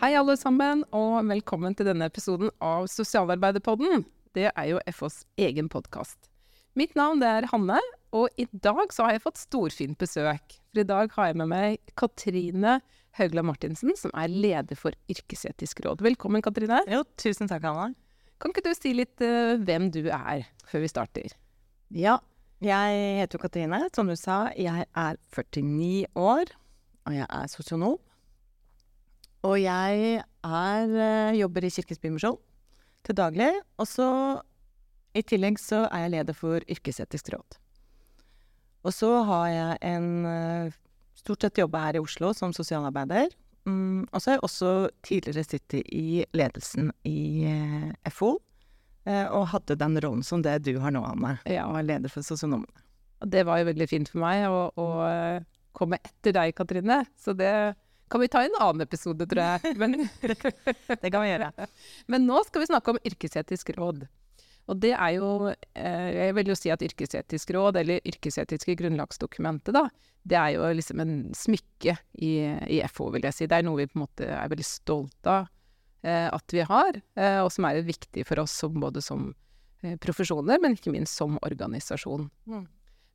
Hei, alle sammen, og velkommen til denne episoden av Sosialarbeiderpodden. Det er jo FHs egen podkast. Mitt navn er Hanne, og i dag så har jeg fått storfint besøk. For i dag har jeg med meg Katrine Haugland Martinsen, som er leder for Yrkesetisk råd. Velkommen, Katrine. Jo, tusen takk, Hanne. Kan ikke du si litt uh, hvem du er, før vi starter? Ja, jeg heter jo Katrine, som du sa. Jeg er 49 år, og jeg er sosionom. Og jeg er, uh, jobber i Kirkens Bymisjon til daglig. Og så i tillegg så er jeg leder for Yrkesetisk råd. Og så har jeg en uh, stort sett jobba her i Oslo som sosialarbeider. Mm, og så har jeg også tidligere sittet i ledelsen i eh, FO. Eh, og hadde den rollen som det du har nå, Anne. Ja. Og er leder for sosionomene. Og det var jo veldig fint for meg å, å komme etter deg, Katrine. Så det kan vi ta en annen episode, tror jeg. Men, det kan vi gjøre. Men nå skal vi snakke om yrkesetisk råd. Og det er jo eh, Jeg vil jo si at yrkesetisk råd, eller yrkesetiske grunnlagsdokumentet, da, det er jo liksom en smykke i, i FO, vil jeg si. Det er noe vi på en måte er veldig stolt av eh, at vi har, eh, og som er viktig for oss som, både som profesjoner, men ikke minst som organisasjon. Mm.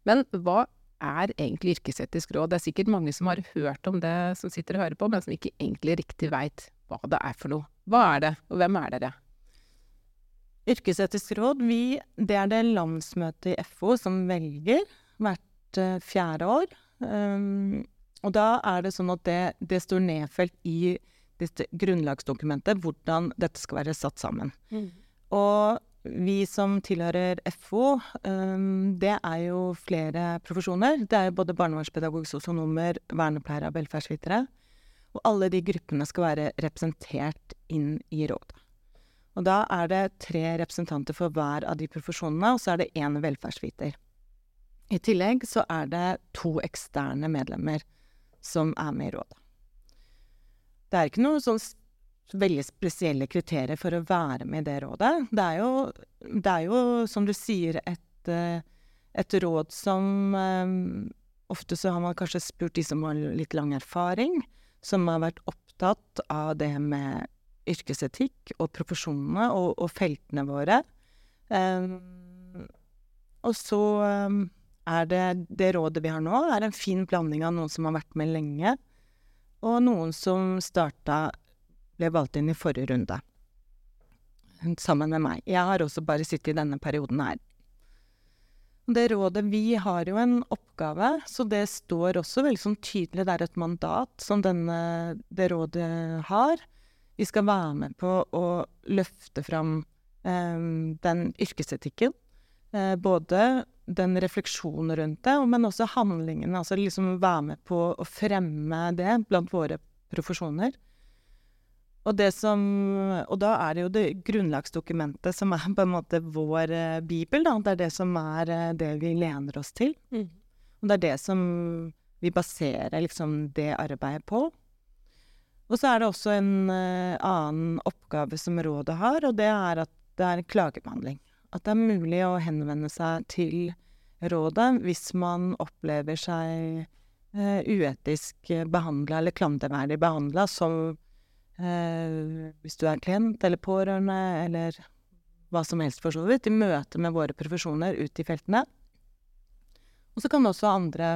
Men hva er egentlig yrkesetisk råd? Det er sikkert mange som har hørt om det, som sitter og hører på, men som ikke egentlig riktig veit hva det er for noe. Hva er det, og hvem er dere? Yrkesetisk råd, vi, det er det landsmøtet i FO som velger hvert uh, fjerde år. Um, og da er det sånn at det, det står nedfelt i grunnlagsdokumentet hvordan dette skal være satt sammen. Mm. Og vi som tilhører FO, um, det er jo flere profesjoner. Det er jo både barnevernspedagog, sosionomer, vernepleiere og velferdsvitere. Og alle de gruppene skal være representert inn i rådet. Og da er det tre representanter for hver av de profesjonene, og så er det én velferdsviter. I tillegg så er det to eksterne medlemmer som er med i rådet. Det er ikke noe sånn veldig spesielle kriterier for å være med i det rådet. Det er jo, det er jo som du sier, et, et råd som Ofte så har man kanskje spurt de som har litt lang erfaring, som har vært opptatt av det med yrkesetikk og profesjonene og, og feltene våre. Um, og så er det det rådet vi har nå, er en fin blanding av noen som har vært med lenge, og noen som starta ble valgt inn i forrige runde. Sammen med meg. Jeg har også bare sittet i denne perioden her. Det rådet Vi har jo en oppgave, så det står også veldig sånn tydelig Det er et mandat som denne, det rådet har. Vi skal være med på å løfte fram eh, den yrkesetikken. Eh, både den refleksjonen rundt det, men også handlingene. Altså liksom være med på å fremme det blant våre profesjoner. Og, det som, og da er det jo det grunnlagsdokumentet som er på en måte vår eh, bibel, da. Det er det som er eh, det vi lener oss til. Mm. Og det er det som vi baserer liksom det arbeidet på. Og så er det også en uh, annen oppgave som rådet har, og det er at det er klagebehandling. At det er mulig å henvende seg til rådet hvis man opplever seg uh, uetisk behandla eller klanderverdig behandla som hvis du er klient eller pårørende eller hva som helst, for så vidt, i møte med våre profesjoner ute i feltene. Og så kan det også andre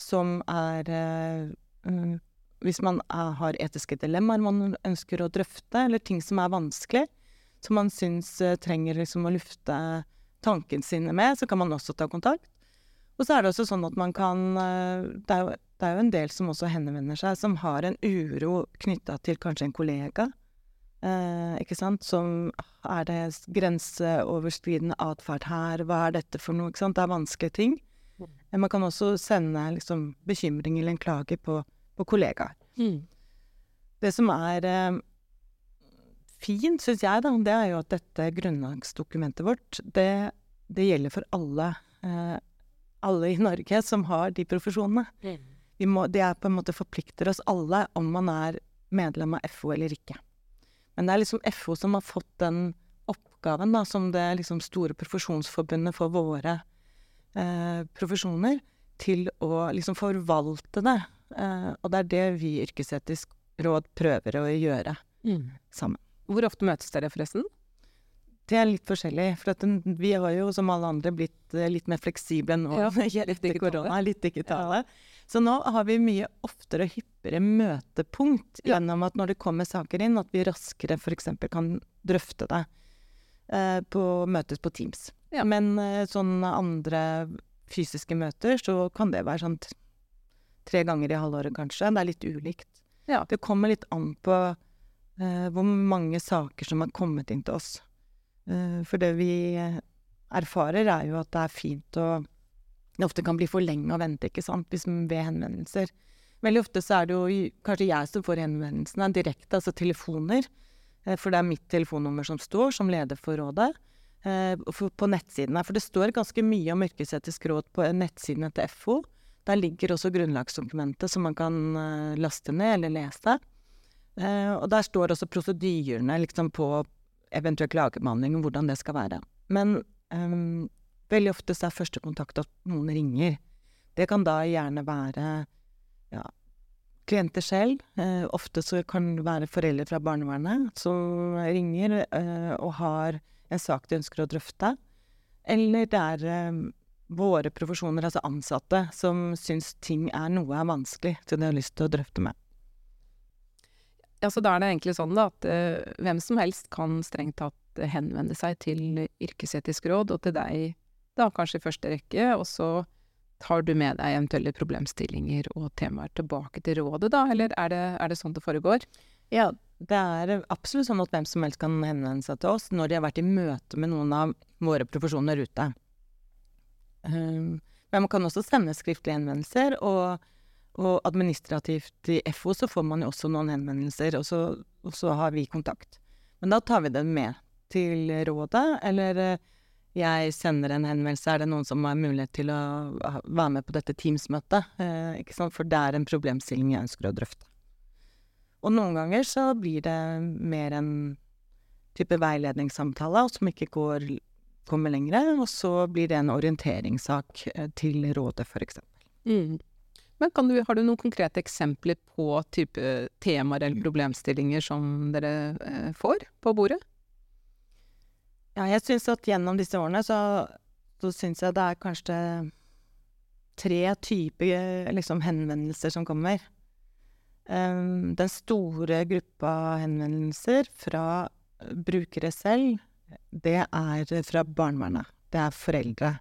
som er uh, hvis man er, har etiske dilemmaer man ønsker å drøfte, eller ting som er vanskelig, som man syns trenger liksom å lufte tankene sine med, så kan man også ta kontakt. Og så er det også sånn at man kan uh, det, er jo, det, er jo, en del som også henvender seg, som har en uro knytta til kanskje en kollega. Eh, ikke sant? Som Er det grenseoverskridende atferd her? Hva er dette for noe? Ikke sant? Det er vanskelige ting. Man kan også sende liksom, bekymring eller en klage på på kollegaer. Mm. Det som er eh, fint, syns jeg, da, det er jo at dette grunnlagsdokumentet vårt, det, det gjelder for alle. Eh, alle i Norge som har de profesjonene. Mm. Må, det er på en måte forplikter oss alle om man er medlem av FO eller ikke. Men det er liksom FO som har fått den oppgaven da, som det liksom store profesjonsforbundet for våre eh, profesjoner, til å liksom forvalte det Eh, og det er det vi i Yrkesetisk råd prøver å gjøre. sammen. Hvor ofte møtes dere, forresten? Det er litt forskjellig. For den, vi har jo som alle andre blitt eh, litt mer fleksible nå Ja, litt digitale. Litt digitale. Så nå har vi mye oftere og hyppigere møtepunkt Ja. gjennom at når det kommer saker inn, at vi raskere f.eks. kan drøfte det eh, på møtes på Teams. Ja. Men eh, sånne andre fysiske møter, så kan det være sånn tre ganger i halvåret kanskje. Det er litt ulikt. Ja. Det kommer litt an på eh, hvor mange saker som har kommet inn til oss. Eh, for det vi erfarer, er jo at det er fint å Det ofte kan bli for lenge å vente, ikke sant, ved henvendelser. Veldig ofte så er det jo kanskje jeg som får henvendelsene direkte, altså telefoner. Eh, For det er mitt telefonnummer som står som leder for rådet. eh, På nettsidene. For det står ganske mye om yrkesetisk råd på nettsidene til FO. Der ligger også grunnlagsdokumentet som man kan laste ned eller lese. Og der står også prosedyrene liksom, på eventuell klagebehandling, hvordan det skal være. Men um, veldig ofte så er første kontakt at noen ringer. Det kan da gjerne være ja, klienter selv. Eh, ofte så kan det være foreldre fra barnevernet som ringer eh, og har en sak de ønsker å drøfte. Eller det er eh, våre profesjoner, altså ansatte, som syns ting er noe er vanskelig, så de har lyst til å drøfte med. Ja, så da er det egentlig sånn da, at uh, hvem som helst kan strengt tatt henvende seg til yrkesetisk råd, og til deg da kanskje i første rekke, og så tar du med deg eventuelle problemstillinger og temaer tilbake til rådet da, eller er det, er det sånn det foregår? Ja, det er absolutt sånn at hvem som helst kan henvende seg til oss når de har vært i møte med noen av våre profesjoner ute. Um, men man kan også sende skriftlige henvendelser, og, og administrativt i FO så får man jo også noen henvendelser, og så, og så har vi kontakt. Men da tar vi den med til rådet, eller eh, jeg sender en henvendelse, er det noen som har mulighet til å være med på dette Teams-møtet? Eh? For det er en problemstilling jeg ønsker å drøfte. Og noen ganger så blir det mer en type veiledningssamtale, som ikke går, kommer lenger. og så blir det en orienteringssak eh, til rådet, eksempel. Mm. Men kan du, har du noen konkrete eksempler på type temaer eller problemstillinger som dere eh, får på bordet? Ja, jeg syns at gjennom disse årene så, så syns jeg det er kanskje tre typer eh, liksom, henvendelser som kommer. Um, den store gruppa henvendelser fra brukere selv, det er fra barnevernet. Det er foreldre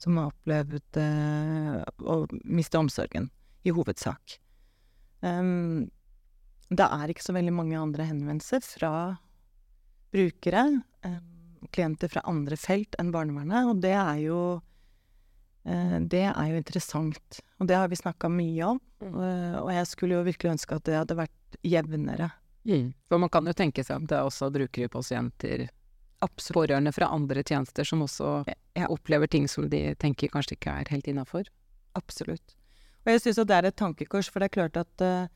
som har opplevd eh, å miste omsorgen, i hovedsak. Um, det er ikke så veldig mange andre henvendelser fra brukere. Um, klienter fra andre felt enn barnevernet, og det er jo eh, Det er jo interessant, og det har vi snakka mye om. Uh, og jeg skulle jo virkelig ønske at det hadde vært jevnere. For man kan jo tenke seg at det er også brukere, pasienter, Absolutt. pårørende fra andre tjenester som også opplever ting som de tenker kanskje ikke er helt innafor. Absolutt. Og jeg syns at det er et tankekors, for det er klart at uh,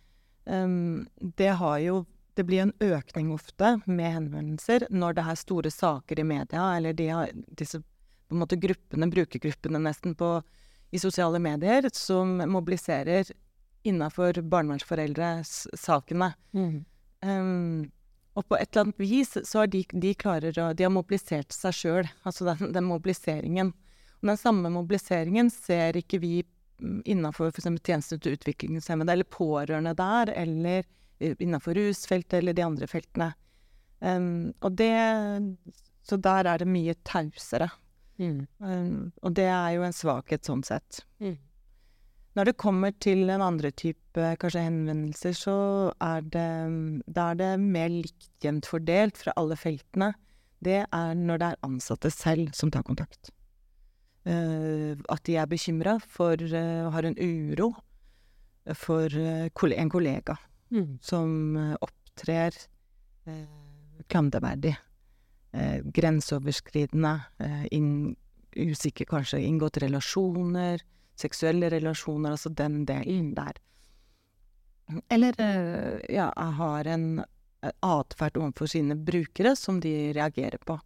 det har jo Det blir en økning ofte med henvendelser når det er store saker i media, eller de har disse på en måte gruppene, brukergruppene nesten, på, i sosiale medier som mobiliserer innafor barnevernsforeldres sakene. Um, og på et eller annet vis så har de, de klarer å De har mobilisert seg sjøl, altså den, den mobiliseringen. Og den samme mobiliseringen ser ikke vi innafor f.eks. tjenester til utviklingshemmede, eller pårørende der, eller innafor rusfeltet eller de andre feltene. Um, og det Så der er det mye tausere. Um, og det er jo en svakhet sånn sett. Mm. Når det kommer til en andre type kanskje henvendelser, så er det, da er det mer likt jevnt fordelt fra alle feltene. Det er når det er ansatte selv som tar kontakt. Uh, at de er bekymra for uh, Har en uro for uh, en kollega som eh, opptrer klanderverdig, grenseoverskridende, inn, usikker kanskje, inngått relasjoner, seksuelle relasjoner, altså den delen der. Eller eh, ja, har en eh, atferd overfor sine brukere som de reagerer på.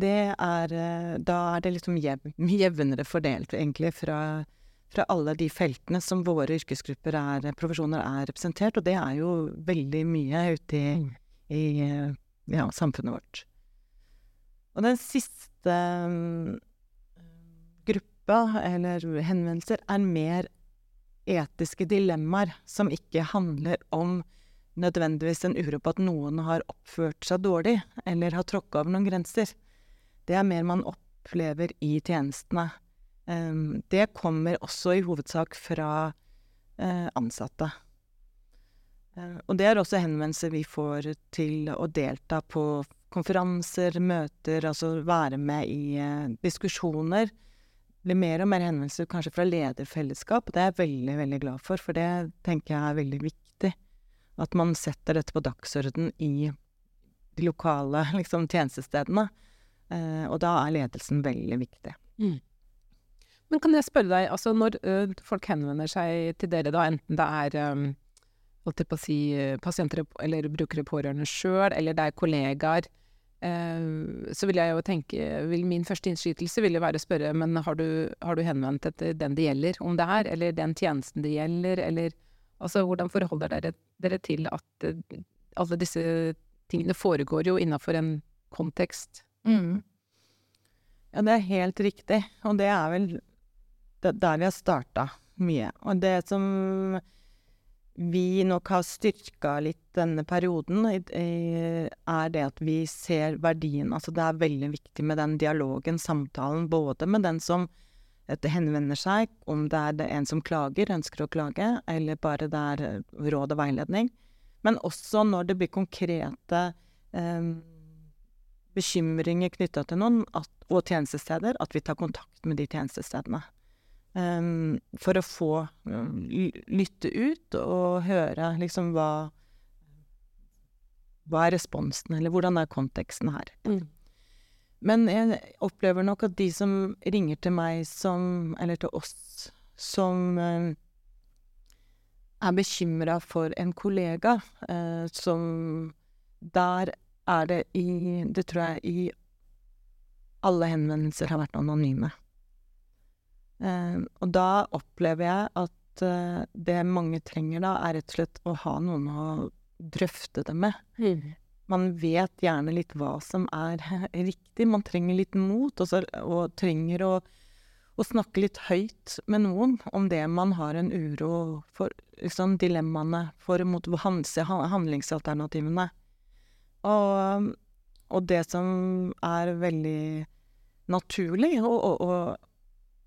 Det er eh, Da er det liksom jev, jevnere fordelt, egentlig, fra, fra alle de feltene som våre yrkesgrupper er, profesjoner er representert, og det er jo veldig mye ute i, Mm. i ja, samfunnet vårt. Og den siste gruppa, eller henvendelser, er mer etiske dilemmaer som ikke handler om nødvendigvis en uro på at noen har oppført seg dårlig, eller har tråkka over noen grenser. Det er mer man opplever i tjenestene. Um, det kommer også i hovedsak fra eh, ansatte. Eh, og det er også henvendelser vi får til å delta på konferanser, møter, altså være med i eh, diskusjoner. Blir mer og mer henvendelser kanskje fra lederfellesskap. og Det er jeg veldig, veldig glad for, for det tenker jeg er veldig viktig. At man setter dette på dagsorden i de lokale liksom, tjenestestedene. Eh, og da er ledelsen veldig viktig. Men kan jeg spørre deg, altså når ø, folk henvender seg til dere, da, enten det er um, holdt jeg på å si, pasienter eller brukere pårørende sjøl, eller det er kollegaer, så vil jeg jo tenke vil Min første innskytelse vil jo være å spørre men har du, har du henvendt etter den det gjelder, om det er, eller den tjenesten det gjelder, eller Altså hvordan forholder dere dere til at ø, alle disse tingene foregår jo innafor en kontekst? Ja, det er helt riktig, og det er vel der vi har starta mye. Og det som vi nok har styrka litt denne perioden, er det at vi ser verdien. Altså det er veldig viktig med den dialogen, samtalen, både med den som henvender seg, om det er det en som klager, ønsker å klage, eller bare det er eh, råd og veiledning. Men også når det blir konkrete eh, bekymringer knytta til noen, at, og tjenestesteder, at vi tar kontakt med de tjenestestedene. Um, for å få um, lytte ut og høre liksom hva Hva er responsen, eller hvordan er konteksten her? Men jeg opplever nok at de som ringer til meg som Eller til oss som eh, er bekymra for en kollega, uh, som Der er det i Det tror jeg i alle henvendelser har vært anonyme. Eh, og da opplever jeg at eh, det mange trenger da, er rett og slett å ha noen å drøfte det med man vet gjerne litt hva som er riktig. Man trenger litt mot, og, så, og trenger å, å snakke litt høyt med noen om det man har en uro for, liksom dilemmaene for mot handlingsalternativene. Og, og det som er veldig naturlig å, og, å,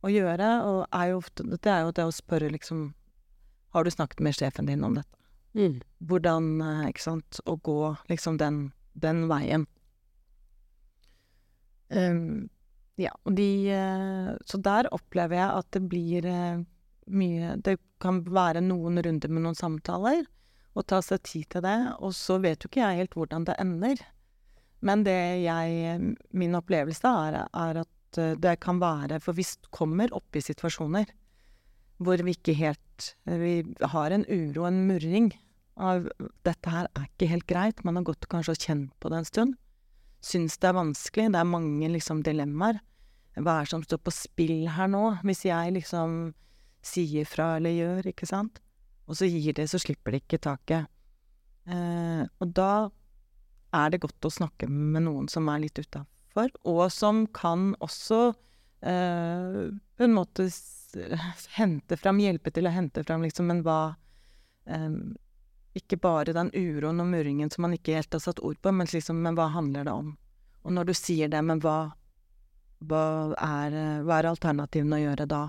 å gjøre, og er jo ofte, det er jo det å spørre liksom Har du snakket med sjefen din om dette? hvordan, eh, ikke sant, å gå liksom den, den veien. Um, ja, og de eh, Så der opplever jeg at det blir eh, mye Det kan være noen runder med noen samtaler, og ta seg tid til det, og så vet jo ikke jeg helt hvordan det ender. Men det jeg Min opplevelse er, er at eh, det kan være For vi kommer opp i situasjoner hvor vi ikke helt Vi har en uro, en murring av dette her er ikke helt greit. Man har gått kanskje og kjent på det en stund. Syns det er vanskelig. Det er mange liksom dilemmaer. Hva er det som står på spill her nå? Hvis jeg liksom sier fra eller gjør, ikke sant? Og så gir det, så slipper de ikke taket. Eh, og da er det godt å snakke med noen som er litt utafor, og som kan også eh, på en måte hente fram, hjelpe til å hente fram liksom, men hva eh, ikke bare den uroen og murringen som man ikke helt har satt ord på, men liksom, men hva handler det om? Og når du sier det, men hva, hva, er, hva er alternativene å gjøre da,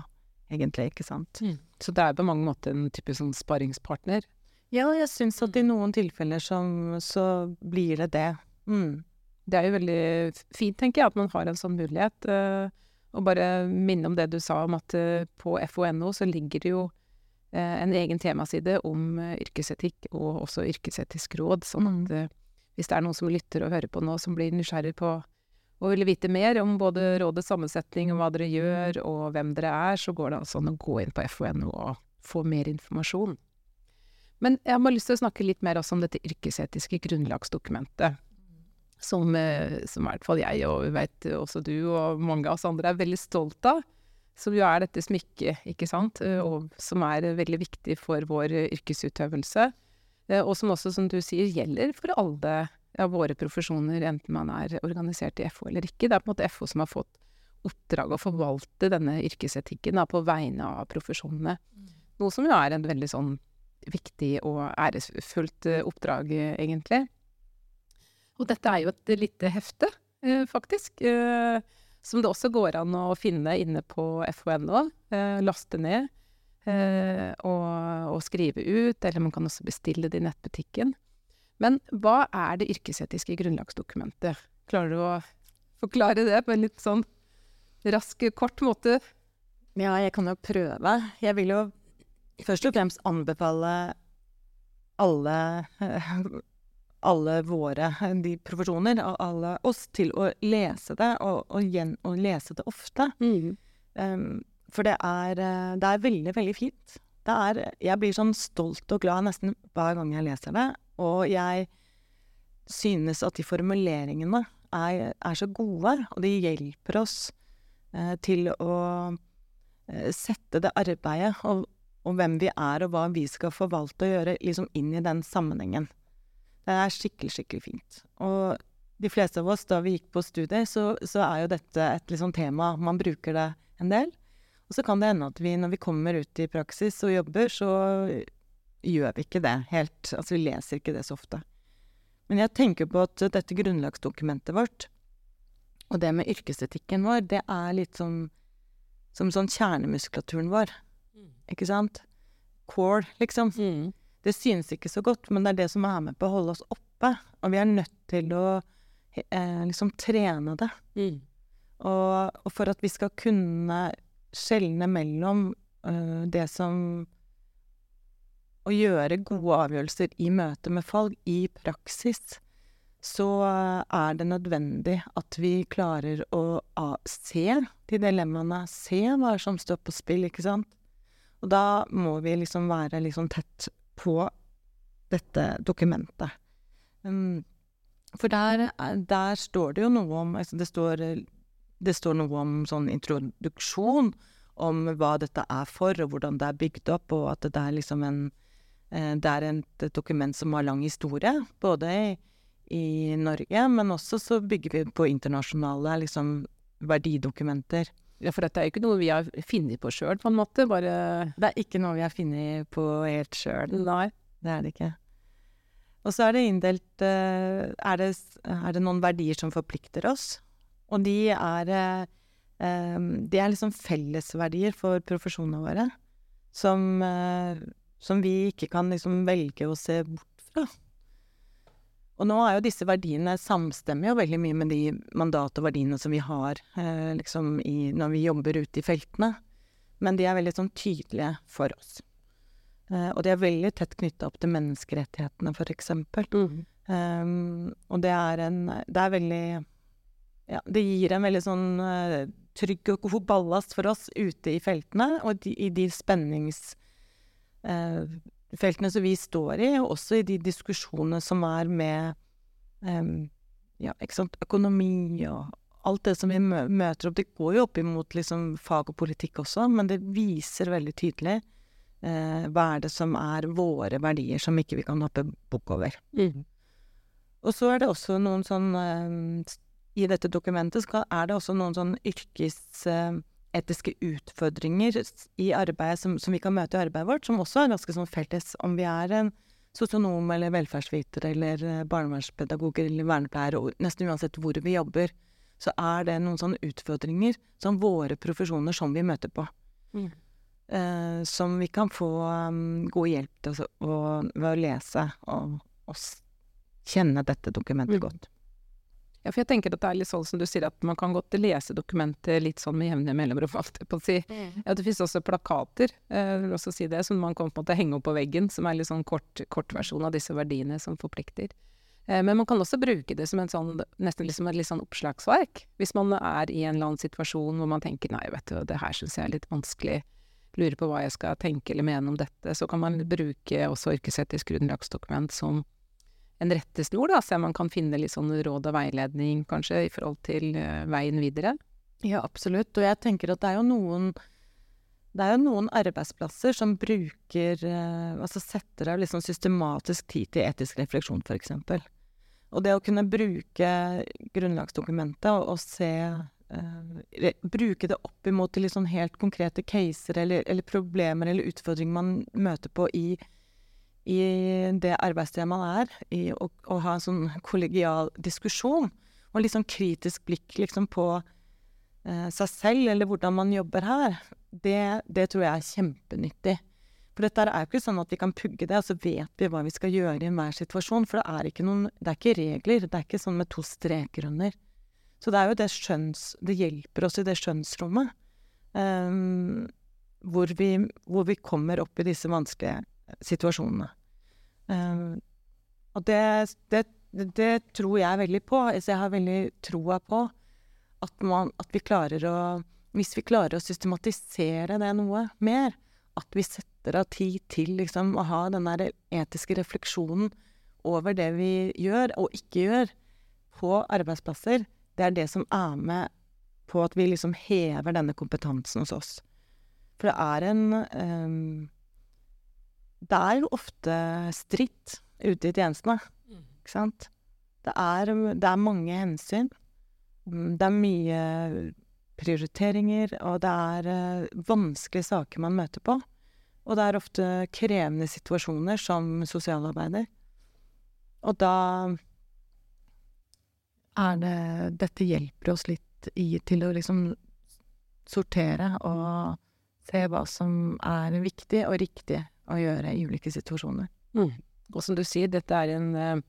egentlig, ikke sant? Så det er på mange måter en typisk sånn sparringspartner? Ja, jeg syns at i noen tilfeller som, så blir det det. Mm. Det er jo veldig fint, tenker jeg, at man har en sånn mulighet. eh, og bare minne om det du sa om at eh, på FONO så ligger det jo eh, en egen temaside om eh, yrkesetikk og også yrkesetisk råd. Sånn at eh, hvis det er noen som lytter og hører på nå, som blir nysgjerrig på og vil vite mer om både rådets sammensetning og hva dere gjør og hvem dere er, så går det altså an å gå inn på FONO og få mer informasjon. Men jeg har bare lyst til å snakke litt mer også om dette yrkesetiske grunnlagsdokumentet. Som, eh, som i hvert fall jeg og vet også du og mange av oss andre er veldig stolt av. som jo er dette smykket, ikke sant, eh, og som er veldig viktig for vår yrkesutøvelse. Eh, og som også, som du sier, gjelder for alle ja, våre profesjoner, enten man er organisert i FO eller ikke. Det er på en måte FO som har fått oppdrag å forvalte denne yrkesetikken da, på vegne av profesjonene. Noe som jo er en veldig sånn viktig og æresfullt oppdrag, egentlig. Og dette er jo et lite hefte, faktisk som det også går an å finne inne på FHNO. Eh, laste ned eh, og, og, skrive ut, eller man kan også bestille det i nettbutikken. Men hva er det yrkesetiske grunnlagsdokumentet? Klarer du å forklare det på en litt sånn rask, kort måte? Ja, jeg kan jo prøve. Jeg vil jo først og fremst anbefale alle alle våre de profesjoner, alle oss, til å lese det, og, og, gjen, og lese det ofte. Mm. Um, for det er, eh, det er, veldig, veldig fint. Det er Jeg blir sånn stolt og glad nesten hver gang jeg leser det. Og jeg synes at de formuleringene er, er så gode, og de hjelper oss uh, til å uh, sette det arbeidet og, og, hvem vi er, og hva vi skal forvalte og gjøre, liksom inn i den sammenhengen. Det er skikkelig, skikkelig fint. Og de fleste av oss, da vi gikk på studier, så, så er jo dette et liksom tema. Man bruker det en del. Og så kan det hende at vi, når vi kommer ut i praksis og jobber, så gjør vi ikke det helt. Altså, vi leser ikke det så ofte. Men jeg tenker på at dette grunnlagsdokumentet vårt, og det med yrkesetikken vår, det er litt som, som sånn kjernemuskulaturen vår. Mm. Ikke sant? Core, liksom. Mm. Det synes ikke så godt, men det er det som er med på å holde oss oppe. Og vi er nødt til å eh, liksom trene det. Mm. Og, og, for at vi skal kunne skjelne mellom uh, det som Å gjøre gode avgjørelser i møte med folk, i praksis, så er det nødvendig at vi klarer å se de dilemmaene, se hva som står på spill, ikke sant? Og da må vi liksom være liksom tett på dette dokumentet. Um, for der, der, står det jo noe om altså det, står, det står noe om sånn introduksjon, om hva dette er for, og hvordan det er bygd opp, og at det er liksom en eh, Det er et dokument som har lang historie, både i, i Norge, men også så bygger vi på internasjonale liksom verdidokumenter. Ja, for dette er jo ikke noe vi har funnet på sjøl, på en måte. Bare Det er ikke noe vi har funnet på helt sjøl. Nei. Det er det ikke. Og så er det inndelt uh, er, det, er, det, noen verdier som forplikter oss? Og de er uh, De er liksom fellesverdier for profesjonene våre. Som, som vi ikke kan liksom velge å se bort fra. Og nå er jo disse verdiene samstemmer jo veldig mye med de mandat og verdiene som vi har eh, liksom i, når vi jobber ute i feltene. Men de er veldig sånn tydelige for oss. Eh, og de er veldig tett knytta opp til menneskerettighetene, eksempel. Mm. Um, og det er en Det er veldig Ja, det gir en veldig sånn uh, trygg og god ballast for oss ute i feltene, og de, i de spennings... Uh, feltene som vi står i, og også i de diskusjonene som er med um, ja, sant, økonomi og alt det som vi møter opp. Det går jo opp imot liksom, fag og politikk også, men det viser veldig tydelig uh, hva er det som er våre verdier som ikke vi kan hoppe bukk over. Mm. Og så er det også noen sånn uh, I dette dokumentet skal, er det også noen sånn yrkes... Uh, etiske utfordringer i arbeidet som, som, vi kan møte i arbeidet vårt, som også er ganske sånn felles. Om vi er en sosionom eller velferdsviter eller eh, barnevernspedagoger eller vernepleiere, nesten uansett hvor vi jobber, så er det noen sånne utfordringer som våre profesjoner som vi møter på. Mm. Eh, som vi kan få um, god hjelp til å, å, ved å lese og, og kjenne dette dokumentet mm. godt. Ja, for jeg tenker at det er litt sånn som du sier, at man kan godt lese dokumentet litt sånn med jevne mellomrom, holdt jeg på å si. Mm. Ja, det finnes også plakater, eh, jeg vil også si det, som man kan på en måte henge opp på veggen, som er litt sånn kort, kortversjon av disse verdiene som forplikter. Eh, men man kan også bruke det som en sånn, nesten liksom et litt sånn oppslagsverk. Hvis man er i en eller annen situasjon hvor man tenker nei, vet du, det her syns jeg er litt vanskelig, lurer på hva jeg skal tenke eller mene om dette, så kan man bruke også yrkesetisk grunnlagsdokument som en rettesnor, da, så man kan finne litt sånn råd og veiledning, kanskje, i forhold til uh, veien videre. Ja, absolutt. Og jeg tenker at det er jo noen det er jo noen arbeidsplasser som bruker eh, Altså setter av liksom systematisk tid til etisk refleksjon, f.eks. Og det å kunne bruke grunnlagsdokumentet og, og se uh, Bruke det opp imot liksom helt konkrete caser eller, eller, problemer eller utfordringer man møter på i, i det arbeidsstedet man er, i å, å ha en sånn kollegial diskusjon. Og litt sånn kritisk blikk liksom på eh, seg selv, eller hvordan man jobber her det, det, tror jeg er kjempenyttig. For dette er jo ikke sånn at vi kan pugge det, og så vet vi hva vi skal gjøre i enhver situasjon. For det er ikke noen Det er ikke regler. Det er ikke sånn med to streker under. Så det er jo det skjønns... Det hjelper oss i det skjønnsrommet. Um, hvor, vi, hvor, vi, kommer opp i disse vanskelige situasjonene. Um, og det, det, det, tror jeg veldig på. Så jeg har veldig troa på at, man, at vi klarer å hvis vi klarer å systematisere det noe mer, at vi setter av tid til liksom å ha den der etiske refleksjonen over det vi gjør og ikke gjør på arbeidsplasser, det er det som er med på at vi liksom hever denne kompetansen hos oss. For det er en um, Det er jo ofte stritt ute i tjenestene, mm. ikke sant? Det er, det er mange hensyn. Det er mye prioriteringer, og det er eh, vanskelige saker man møter på. Og det er ofte krevende situasjoner som sosialarbeider. Og da er det Dette hjelper oss litt i, til å liksom sortere og se hva som er viktig og riktig å gjøre i ulike situasjoner. Mm. Og som du sier, dette er en eh,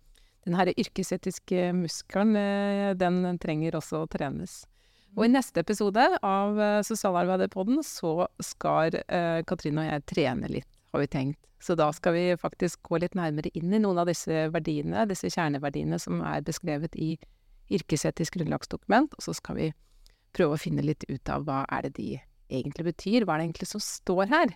Den her yrkesetiske muskelen, eh, den trenger også å trenes. Og i neste episode av uh, Sosialarbeiderpodden så skal Katrine og jeg trene litt, har vi tenkt. Så da skal vi faktisk gå litt nærmere inn i noen av disse verdiene, disse kjerneverdiene som er beskrevet i yrkesetisk grunnlagsdokument, og så skal vi prøve å finne litt ut av hva er det de egentlig betyr, hva er det egentlig som står her.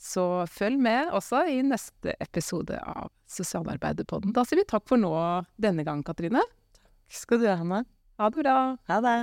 Så følg med også i neste episode av Sosialarbeiderpodden. Da sier vi takk for nå denne gang, Katrine. Takk skal du ha, Hanna. Ha det bra. Ha det.